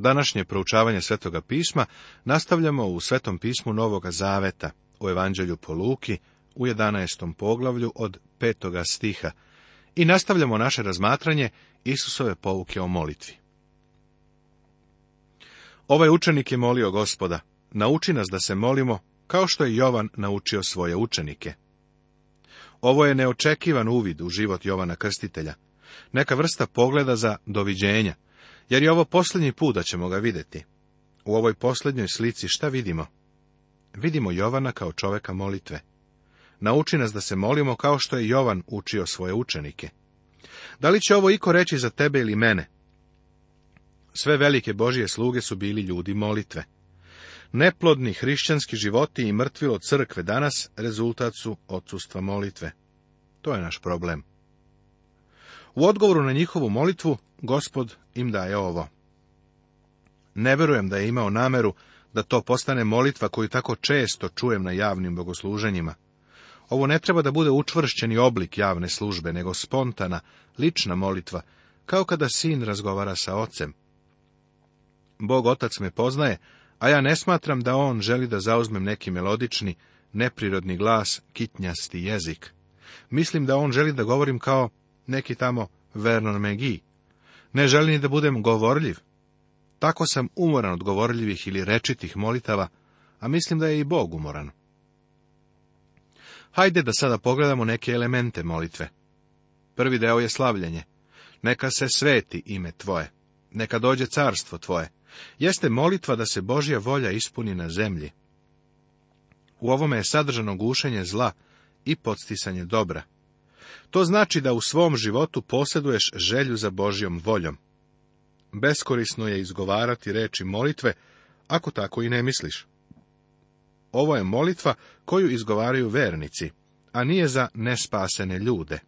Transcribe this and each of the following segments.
Današnje proučavanje Svetoga pisma nastavljamo u Svetom pismu Novoga Zaveta, u Evanđelju po Luki, u 11. poglavlju od 5. stiha i nastavljamo naše razmatranje Isusove pouke o molitvi. Ovaj učenik je molio gospoda, nauči nas da se molimo, kao što je Jovan naučio svoje učenike. Ovo je neočekivan uvid u život Jovana Krstitelja, neka vrsta pogleda za doviđenja, jer je ovo posljednji put da ćemo ga vidjeti. U ovoj posljednjoj slici šta vidimo? Vidimo Jovana kao čoveka molitve. Nauči nas da se molimo kao što je Jovan učio svoje učenike. Da li će ovo iko reći za tebe ili mene? Sve velike Božije sluge su bili ljudi molitve. Neplodni hrišćanski životi i mrtvilo crkve danas rezultat su odsustva molitve. To je naš problem. U odgovoru na njihovu molitvu, gospod im daje ovo. Ne verujem da je imao nameru da to postane molitva koju tako često čujem na javnim bogosluženjima. Ovo ne treba da bude učvršćeni oblik javne službe, nego spontana, lična molitva, kao kada sin razgovara sa ocem. Bog otac me poznaje, a ja ne smatram da on želi da zauzmem neki melodični, neprirodni glas, kitnjasti jezik. Mislim da on želi da govorim kao neki tamo Vernon McGee. Ne želim da budem govorljiv. Tako sam umoran od govorljivih ili rečitih molitava, a mislim da je i Bog umoran. Hajde da sada pogledamo neke elemente molitve. Prvi deo je slavljenje. Neka se sveti ime tvoje. Neka dođe carstvo tvoje. Jeste molitva da se Božja volja ispuni na zemlji. U ovome je sadržano gušenje zla i podstisanje dobra. To znači da u svom životu posjeduješ želju za Božjom voljom. Beskorisno je izgovarati reči molitve, ako tako i ne misliš. Ovo je molitva koju izgovaraju vernici, a nije za nespasene ljude.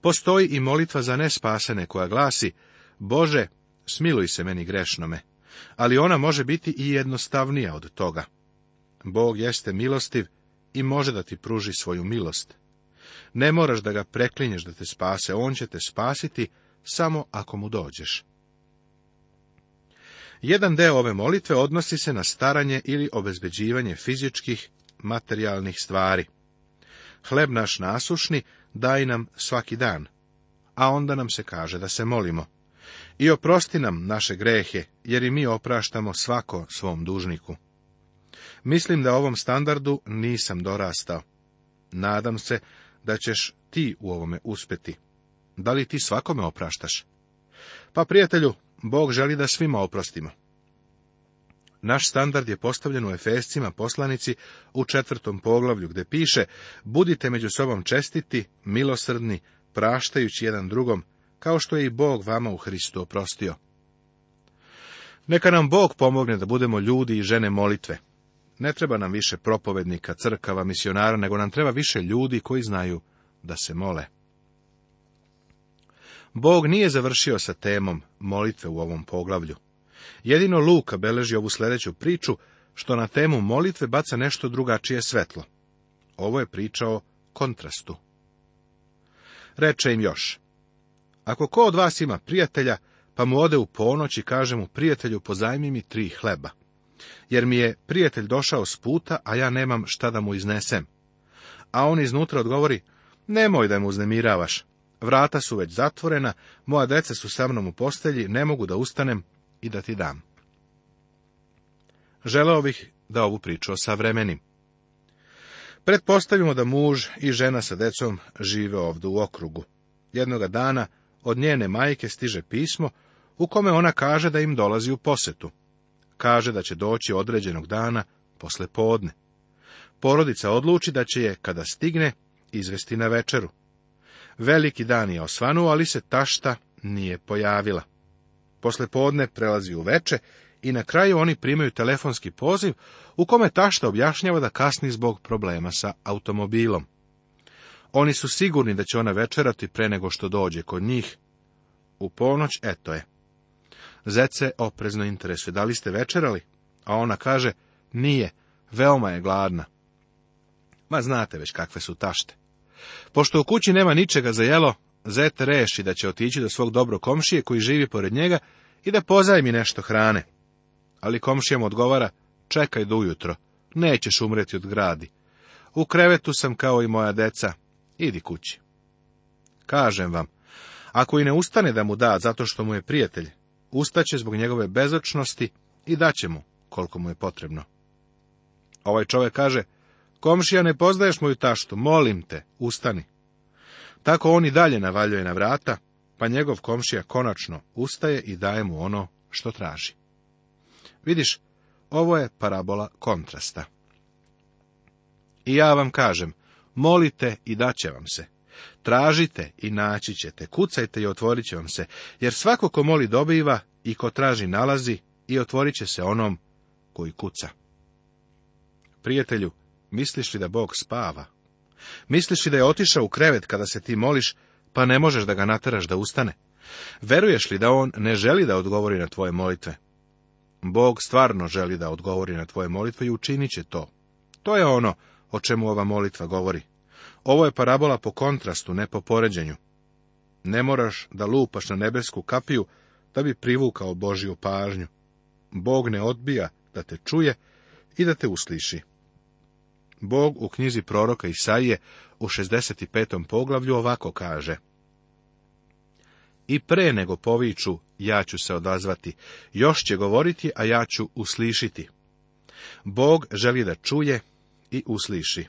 Postoji i molitva za nespasene koja glasi, Bože, smiluj se meni grešnome, ali ona može biti i jednostavnija od toga. Bog jeste milostiv i može da ti pruži svoju milost. Ne moraš da ga preklinješ da te spase, on će te spasiti samo ako mu dođeš. Jedan deo ove molitve odnosi se na staranje ili obezbeđivanje fizičkih, materijalnih stvari. Hleb naš nasušni daj nam svaki dan, a onda nam se kaže da se molimo. I oprosti nam naše grehe, jer i mi opraštamo svako svom dužniku. Mislim da ovom standardu nisam dorastao. Nadam se da ćeš ti u ovome uspeti. Da li ti svakome opraštaš? Pa prijatelju, Bog želi da svima oprostimo. Naš standard je postavljen u Efescima poslanici u četvrtom poglavlju gdje piše Budite među sobom čestiti, milosrdni, praštajući jedan drugom, kao što je i Bog vama u Hristu oprostio. Neka nam Bog pomogne da budemo ljudi i žene molitve, ne treba nam više propovednika, crkava, misionara, nego nam treba više ljudi koji znaju da se mole. Bog nije završio sa temom molitve u ovom poglavlju. Jedino Luka beleži ovu sljedeću priču, što na temu molitve baca nešto drugačije svetlo. Ovo je priča o kontrastu. Reče im još. Ako ko od vas ima prijatelja, pa mu ode u ponoć i kaže mu, prijatelju, pozajmi mi tri hleba jer mi je prijatelj došao s puta, a ja nemam šta da mu iznesem. A on iznutra odgovori, nemoj da mu uznemiravaš, vrata su već zatvorena, moja deca su sa mnom u postelji, ne mogu da ustanem i da ti dam. Želeo bih da ovu priču savremenim. Pretpostavimo da muž i žena sa decom žive ovdje u okrugu. Jednoga dana od njene majke stiže pismo u kome ona kaže da im dolazi u posetu kaže da će doći određenog dana posle podne. Porodica odluči da će je, kada stigne, izvesti na večeru. Veliki dan je osvanuo, ali se tašta nije pojavila. Posle podne prelazi u veče i na kraju oni primaju telefonski poziv u kome tašta objašnjava da kasni zbog problema sa automobilom. Oni su sigurni da će ona večerati pre nego što dođe kod njih. U ponoć eto je. Zece oprezno interesuje, da li ste večerali? A ona kaže, nije, veoma je gladna. Ma znate već kakve su tašte. Pošto u kući nema ničega za jelo, Zet reši da će otići do svog dobro komšije koji živi pored njega i da pozajmi nešto hrane. Ali komšija mu odgovara, čekaj do ujutro, nećeš umreti od gradi. U krevetu sam kao i moja deca, idi kući. Kažem vam, ako i ne ustane da mu da zato što mu je prijatelj, ustaće zbog njegove bezočnosti i daće mu koliko mu je potrebno. Ovaj čovjek kaže, komšija ne poznaješ moju taštu, molim te, ustani. Tako on i dalje navaljuje na vrata, pa njegov komšija konačno ustaje i daje mu ono što traži. Vidiš, ovo je parabola kontrasta. I ja vam kažem, molite i daće vam se. Tražite i naći ćete, kucajte i otvorit će vam se, jer svako ko moli dobiva i ko traži nalazi i otvorit će se onom koji kuca. Prijatelju, misliš li da Bog spava? Misliš li da je otišao u krevet kada se ti moliš, pa ne možeš da ga nataraš da ustane? Veruješ li da on ne želi da odgovori na tvoje molitve? Bog stvarno želi da odgovori na tvoje molitve i učinit će to. To je ono o čemu ova molitva govori. Ovo je parabola po kontrastu, ne po poređenju. Ne moraš da lupaš na nebesku kapiju da bi privukao Božiju pažnju. Bog ne odbija da te čuje i da te usliši. Bog u knjizi proroka Isaije u 65. poglavlju ovako kaže. I pre nego poviču, ja ću se odazvati, još će govoriti, a ja ću uslišiti. Bog želi da čuje i usliši.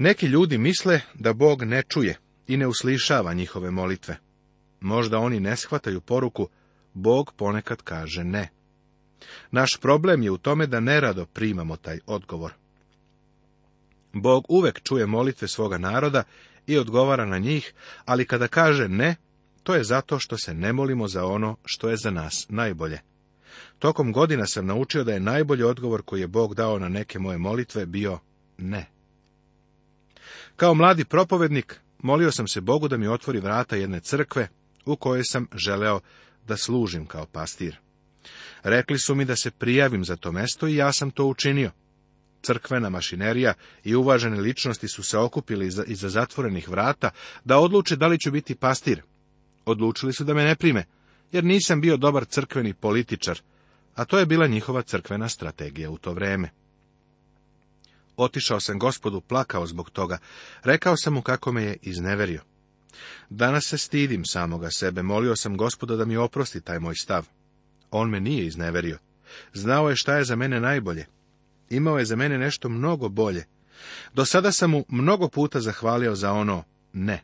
Neki ljudi misle da Bog ne čuje i ne uslišava njihove molitve. Možda oni ne shvataju poruku, Bog ponekad kaže ne. Naš problem je u tome da nerado primamo taj odgovor. Bog uvek čuje molitve svoga naroda i odgovara na njih, ali kada kaže ne, to je zato što se ne molimo za ono što je za nas najbolje. Tokom godina sam naučio da je najbolji odgovor koji je Bog dao na neke moje molitve bio ne. Kao mladi propovednik, molio sam se Bogu da mi otvori vrata jedne crkve u kojoj sam želeo da služim kao pastir. Rekli su mi da se prijavim za to mesto i ja sam to učinio. Crkvena mašinerija i uvažene ličnosti su se okupili iza, iza zatvorenih vrata da odluče da li ću biti pastir. Odlučili su da me ne prime, jer nisam bio dobar crkveni političar, a to je bila njihova crkvena strategija u to vreme. Otišao sam gospodu, plakao zbog toga. Rekao sam mu kako me je izneverio. Danas se stidim samoga sebe, molio sam gospoda da mi oprosti taj moj stav. On me nije izneverio. Znao je šta je za mene najbolje. Imao je za mene nešto mnogo bolje. Do sada sam mu mnogo puta zahvalio za ono ne.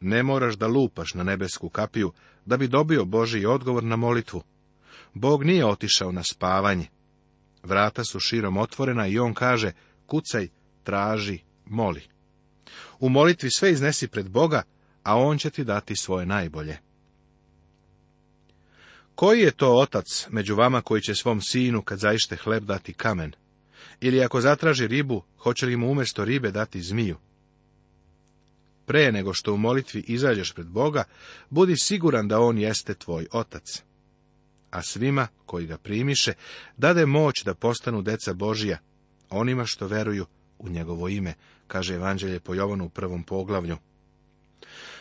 Ne moraš da lupaš na nebesku kapiju da bi dobio Boži odgovor na molitvu. Bog nije otišao na spavanje. Vrata su širom otvorena i on kaže, kucaj, traži, moli. U molitvi sve iznesi pred Boga, a on će ti dati svoje najbolje. Koji je to otac među vama koji će svom sinu kad zaište hleb dati kamen? Ili ako zatraži ribu, hoće li mu umjesto ribe dati zmiju? Pre nego što u molitvi izađeš pred Boga, budi siguran da on jeste tvoj otac a svima koji ga primiše dade moć da postanu deca Božija, onima što veruju u njegovo ime, kaže Evanđelje po Jovanu u prvom poglavlju.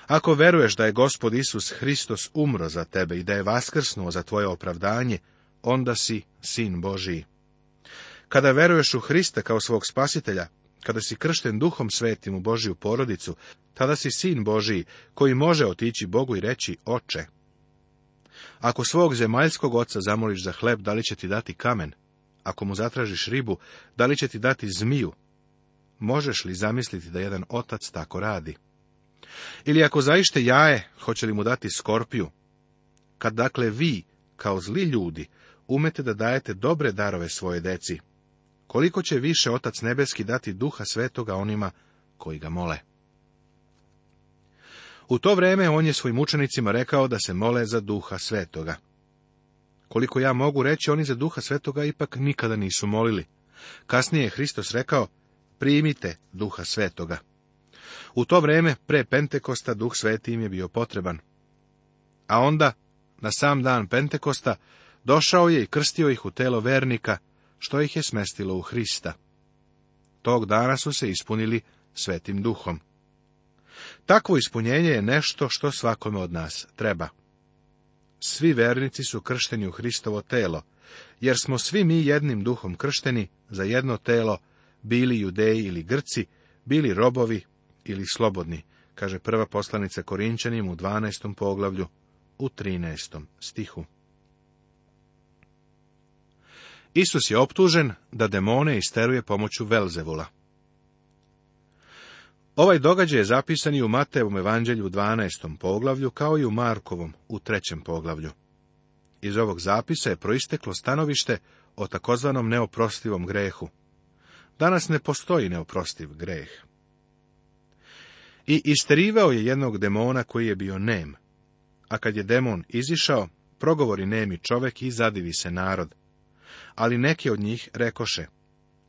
Ako veruješ da je Gospod Isus Hristos umro za tebe i da je vaskrsnuo za tvoje opravdanje, onda si sin Božiji. Kada veruješ u Hrista kao svog spasitelja, kada si kršten duhom svetim u Božiju porodicu, tada si sin Božiji, koji može otići Bogu i reći, oče, ako svog zemaljskog oca zamoliš za hleb, da li će ti dati kamen? Ako mu zatražiš ribu, da li će ti dati zmiju? Možeš li zamisliti da jedan otac tako radi? Ili ako zaište jaje, hoće li mu dati skorpiju? Kad dakle vi, kao zli ljudi, umete da dajete dobre darove svoje deci, koliko će više Otac Nebeski dati duha svetoga onima koji ga mole? U to vreme on je svojim učenicima rekao da se mole za duha svetoga. Koliko ja mogu reći, oni za duha svetoga ipak nikada nisu molili. Kasnije je Hristos rekao, primite duha svetoga. U to vreme, pre Pentekosta, duh sveti im je bio potreban. A onda, na sam dan Pentekosta, došao je i krstio ih u telo vernika, što ih je smestilo u Hrista. Tog dana su se ispunili svetim duhom. Takvo ispunjenje je nešto što svakome od nas treba. Svi vernici su kršteni u Hristovo telo, jer smo svi mi jednim duhom kršteni za jedno telo, bili judeji ili grci, bili robovi ili slobodni, kaže prva poslanica Korinčanim u 12. poglavlju u 13. stihu. Isus je optužen da demone isteruje pomoću Velzevula. Ovaj događaj je zapisan i u Matevom evanđelju u 12. poglavlju, kao i u Markovom u 3. poglavlju. Iz ovog zapisa je proisteklo stanovište o takozvanom neoprostivom grehu. Danas ne postoji neoprostiv greh. I isterivao je jednog demona koji je bio nem. A kad je demon izišao, progovori nemi čovek i zadivi se narod. Ali neki od njih rekoše,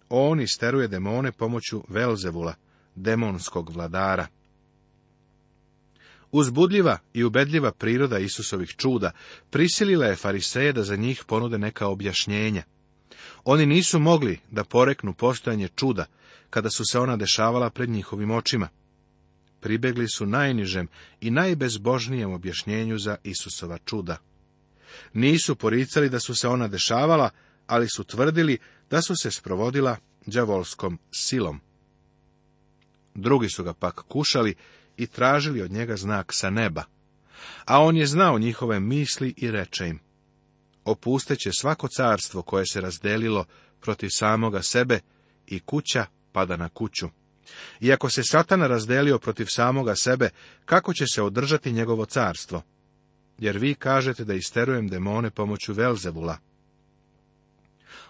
on isteruje demone pomoću Velzevula, demonskog vladara. Uzbudljiva i ubedljiva priroda Isusovih čuda prisilila je fariseje da za njih ponude neka objašnjenja. Oni nisu mogli da poreknu postojanje čuda kada su se ona dešavala pred njihovim očima. Pribegli su najnižem i najbezbožnijem objašnjenju za Isusova čuda. Nisu poricali da su se ona dešavala, ali su tvrdili da su se sprovodila đavolskom silom. Drugi su ga pak kušali i tražili od njega znak sa neba. A on je znao njihove misli i reče im, opusteće svako carstvo koje se razdelilo protiv samoga sebe i kuća pada na kuću. Iako se satana razdelio protiv samoga sebe, kako će se održati njegovo carstvo? Jer vi kažete da isterujem demone pomoću Velzevula.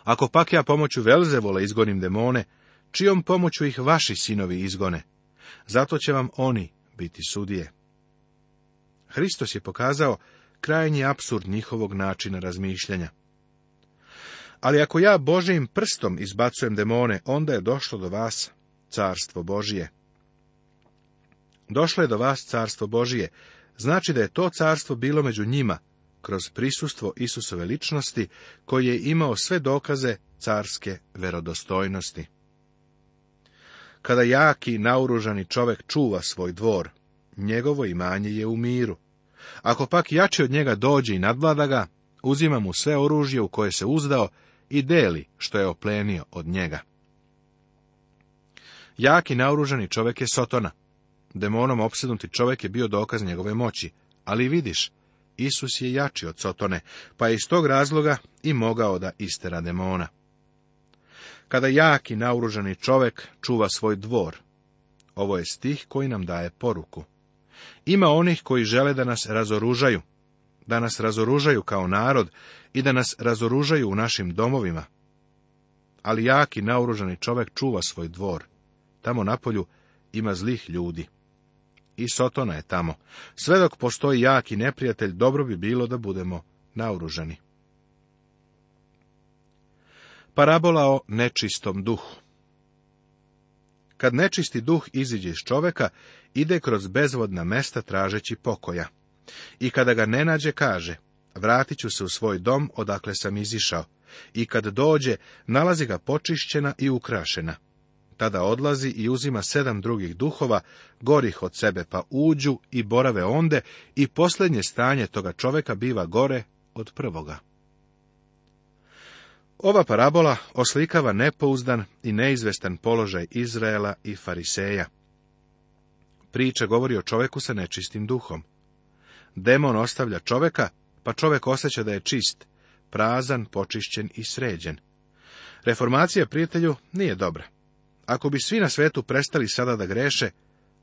Ako pak ja pomoću Velzevula izgonim demone, čijom pomoću ih vaši sinovi izgone. Zato će vam oni biti sudije. Hristos je pokazao krajnji apsurd njihovog načina razmišljanja. Ali ako ja Božijim prstom izbacujem demone, onda je došlo do vas carstvo Božije. Došlo je do vas carstvo Božije, znači da je to carstvo bilo među njima, kroz prisustvo Isusove ličnosti, koji je imao sve dokaze carske verodostojnosti. Kada jaki naoružani čovjek čuva svoj dvor, njegovo imanje je u miru. Ako pak jači od njega dođe i nadvlada ga, uzima mu sve oružje u koje se uzdao i deli što je oplenio od njega. Jaki naoružani čovjek je Sotona. Demonom opsednuti čovjek je bio dokaz njegove moći, ali vidiš, Isus je jači od Sotone, pa je iz tog razloga i mogao da istera demona kada jaki naoružani čovek čuva svoj dvor. Ovo je stih koji nam daje poruku. Ima onih koji žele da nas razoružaju, da nas razoružaju kao narod i da nas razoružaju u našim domovima. Ali jaki naoružani čovek čuva svoj dvor. Tamo napolju ima zlih ljudi. I Sotona je tamo. Sve dok postoji jaki neprijatelj, dobro bi bilo da budemo naoružani. Parabola o nečistom duhu Kad nečisti duh iziđe iz čoveka, ide kroz bezvodna mesta tražeći pokoja. I kada ga ne nađe, kaže, vratit ću se u svoj dom odakle sam izišao. I kad dođe, nalazi ga počišćena i ukrašena. Tada odlazi i uzima sedam drugih duhova, gorih od sebe, pa uđu i borave onde, i posljednje stanje toga čoveka biva gore od prvoga. Ova parabola oslikava nepouzdan i neizvestan položaj Izraela i Fariseja. Priča govori o čoveku sa nečistim duhom. Demon ostavlja čoveka, pa čovek osjeća da je čist, prazan, počišćen i sređen. Reformacija prijatelju nije dobra. Ako bi svi na svetu prestali sada da greše,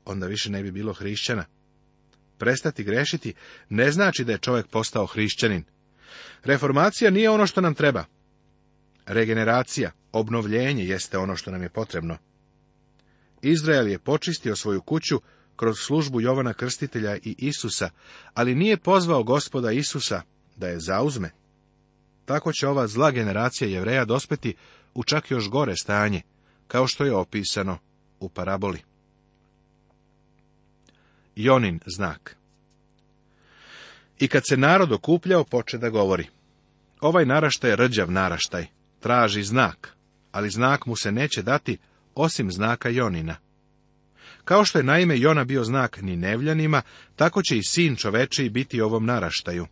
onda više ne bi bilo hrišćana. Prestati grešiti ne znači da je čovjek postao hrišćanin. Reformacija nije ono što nam treba. Regeneracija, obnovljenje jeste ono što nam je potrebno. Izrael je počistio svoju kuću kroz službu Jovana Krstitelja i Isusa, ali nije pozvao gospoda Isusa da je zauzme. Tako će ova zla generacija jevreja dospeti u čak još gore stanje, kao što je opisano u paraboli. Jonin znak I kad se narod okupljao, poče da govori. Ovaj naraštaj je rđav naraštaj traži znak, ali znak mu se neće dati osim znaka Jonina. Kao što je naime Jona bio znak ni Nevljanima, tako će i sin čovečiji biti ovom naraštaju.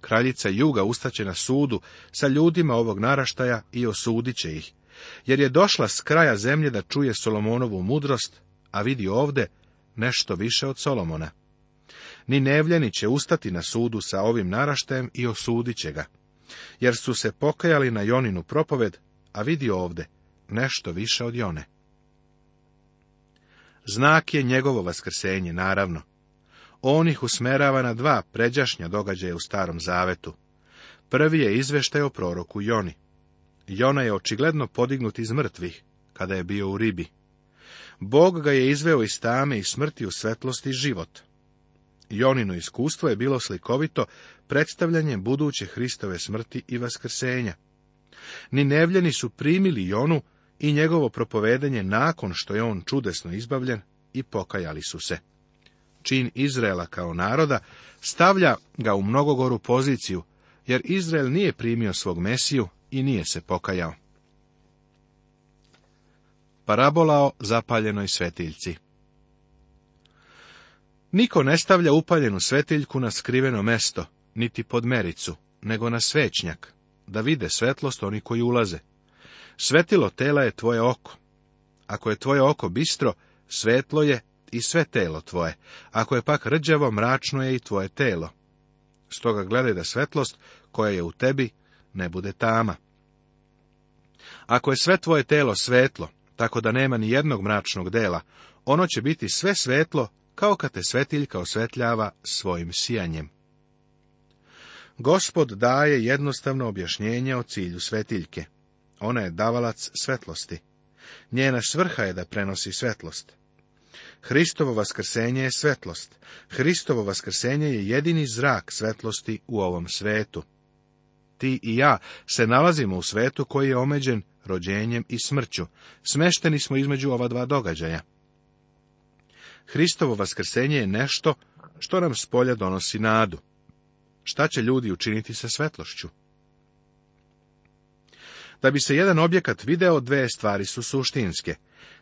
Kraljica Juga ustaće na sudu sa ljudima ovog naraštaja i osudit će ih, jer je došla s kraja zemlje da čuje Solomonovu mudrost, a vidi ovde nešto više od Solomona. Ni Nevljani će ustati na sudu sa ovim naraštajem i osudit će ga jer su se pokajali na Joninu propoved, a vidi ovde, nešto više od Jone. Znak je njegovo vaskrsenje, naravno. On ih usmerava na dva pređašnja događaja u Starom Zavetu. Prvi je izveštaj o proroku Joni. Jona je očigledno podignut iz mrtvih, kada je bio u ribi. Bog ga je izveo iz tame i smrti u svetlosti život. Jonino iskustvo je bilo slikovito predstavljanje buduće Hristove smrti i vaskrsenja. Ninevljeni su primili Jonu i njegovo propovedenje nakon što je on čudesno izbavljen i pokajali su se. Čin Izraela kao naroda stavlja ga u mnogogoru poziciju, jer Izrael nije primio svog mesiju i nije se pokajao. Parabola o zapaljenoj svetiljci Niko ne stavlja upaljenu svetiljku na skriveno mesto, niti pod mericu, nego na svećnjak, da vide svetlost oni koji ulaze. Svetilo tela je tvoje oko. Ako je tvoje oko bistro, svetlo je i sve telo tvoje. Ako je pak rđavo, mračno je i tvoje telo. Stoga gledaj da svetlost koja je u tebi ne bude tama. Ako je sve tvoje telo svetlo, tako da nema ni jednog mračnog dela, ono će biti sve svetlo kao kad te svetiljka osvetljava svojim sijanjem. Gospod daje jednostavno objašnjenje o cilju svetiljke. Ona je davalac svetlosti. Njena svrha je da prenosi svetlost. Hristovo vaskrsenje je svetlost. Hristovo vaskrsenje je jedini zrak svetlosti u ovom svetu. Ti i ja se nalazimo u svetu koji je omeđen rođenjem i smrću. Smešteni smo između ova dva događaja. Hristovo vaskrsenje je nešto što nam spolja donosi nadu. Šta će ljudi učiniti sa svetlošću? Da bi se jedan objekat video, dve stvari su suštinske.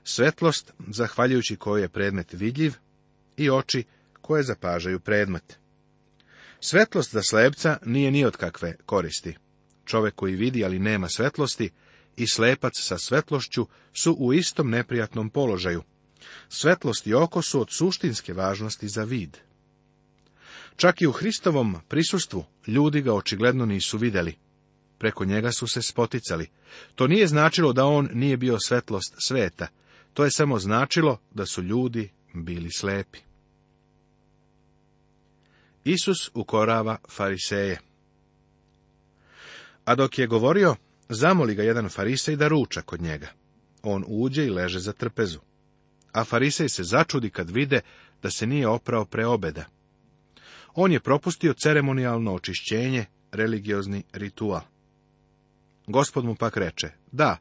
Svetlost, zahvaljujući kojoj je predmet vidljiv, i oči koje zapažaju predmet. Svetlost za slepca nije ni od kakve koristi. Čovek koji vidi, ali nema svetlosti, i slepac sa svetlošću su u istom neprijatnom položaju. Svetlost i oko su od suštinske važnosti za vid. Čak i u Hristovom prisustvu ljudi ga očigledno nisu vidjeli. Preko njega su se spoticali. To nije značilo da on nije bio svetlost sveta. To je samo značilo da su ljudi bili slepi. Isus ukorava fariseje. A dok je govorio, zamoli ga jedan farisej da ruča kod njega. On uđe i leže za trpezu a farisej se začudi kad vide da se nije oprao pre obeda. On je propustio ceremonijalno očišćenje, religiozni ritual. Gospod mu pak reče, da,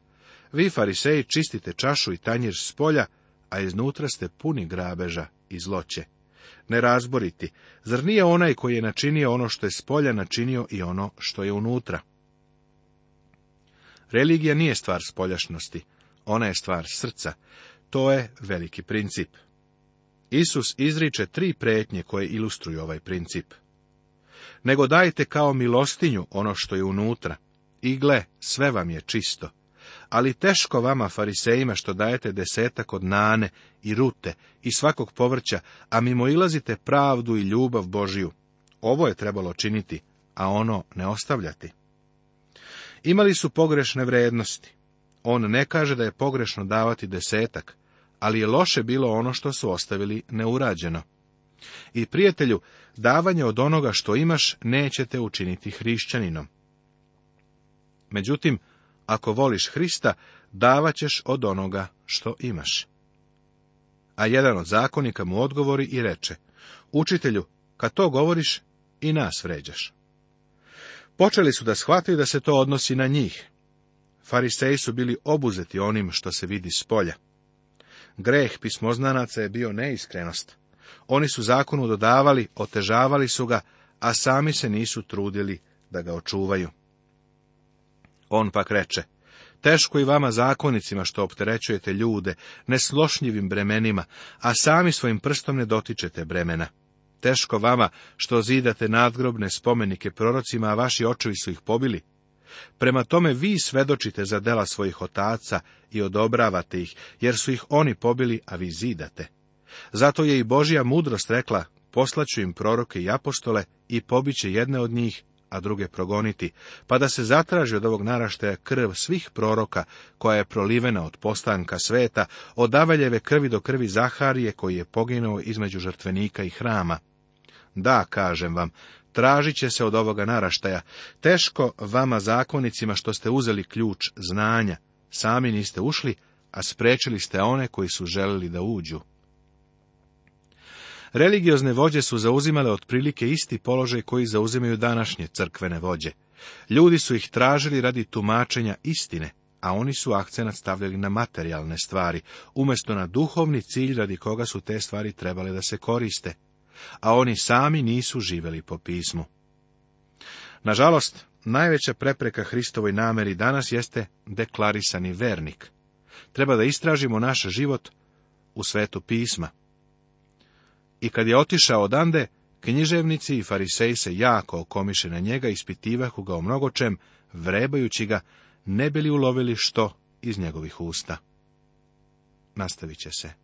vi fariseji čistite čašu i tanjir s polja, a iznutra ste puni grabeža i zloće. Ne razboriti, zar nije onaj koji je načinio ono što je s polja načinio i ono što je unutra? Religija nije stvar spoljašnosti, ona je stvar srca, to je veliki princip. Isus izriče tri pretnje koje ilustruju ovaj princip. Nego dajte kao milostinju ono što je unutra, i gle, sve vam je čisto. Ali teško vama, farisejima, što dajete desetak od nane i rute i svakog povrća, a mimo ilazite pravdu i ljubav Božiju. Ovo je trebalo činiti, a ono ne ostavljati. Imali su pogrešne vrednosti. On ne kaže da je pogrešno davati desetak, ali je loše bilo ono što su ostavili neurađeno. I prijatelju, davanje od onoga što imaš nećete učiniti hrišćaninom. Međutim, ako voliš Hrista, davaćeš od onoga što imaš. A jedan od zakonika mu odgovori i reče, učitelju, kad to govoriš, i nas vređaš. Počeli su da shvataju da se to odnosi na njih. Fariseji su bili obuzeti onim što se vidi s polja. Greh pismoznanaca je bio neiskrenost. Oni su zakonu dodavali, otežavali su ga, a sami se nisu trudili da ga očuvaju. On pak reče, teško i vama zakonicima što opterećujete ljude neslošnjivim bremenima, a sami svojim prstom ne dotičete bremena. Teško vama što zidate nadgrobne spomenike prorocima, a vaši očevi su ih pobili. Prema tome vi svedočite za dela svojih otaca i odobravate ih, jer su ih oni pobili, a vi zidate. Zato je i Božja mudrost rekla, poslaću im proroke i apostole i pobiće jedne od njih, a druge progoniti, pa da se zatraži od ovog naraštaja krv svih proroka, koja je prolivena od postanka sveta, od davaljeve krvi do krvi Zaharije, koji je poginuo između žrtvenika i hrama. Da, kažem vam, tražit će se od ovoga naraštaja. Teško vama zakonicima što ste uzeli ključ znanja, sami niste ušli, a sprečili ste one koji su željeli da uđu. Religiozne vođe su zauzimale otprilike isti položaj koji zauzimaju današnje crkvene vođe. Ljudi su ih tražili radi tumačenja istine, a oni su akcenat stavljali na materijalne stvari, umjesto na duhovni cilj radi koga su te stvari trebale da se koriste, a oni sami nisu živjeli po pismu. Nažalost, najveća prepreka Hristovoj nameri danas jeste deklarisani vernik. Treba da istražimo naš život u svetu pisma. I kad je otišao odande, književnici i fariseji se jako okomiše na njega, ispitivahu ga o mnogočem, vrebajući ga, ne bili ulovili što iz njegovih usta. Nastavit će se.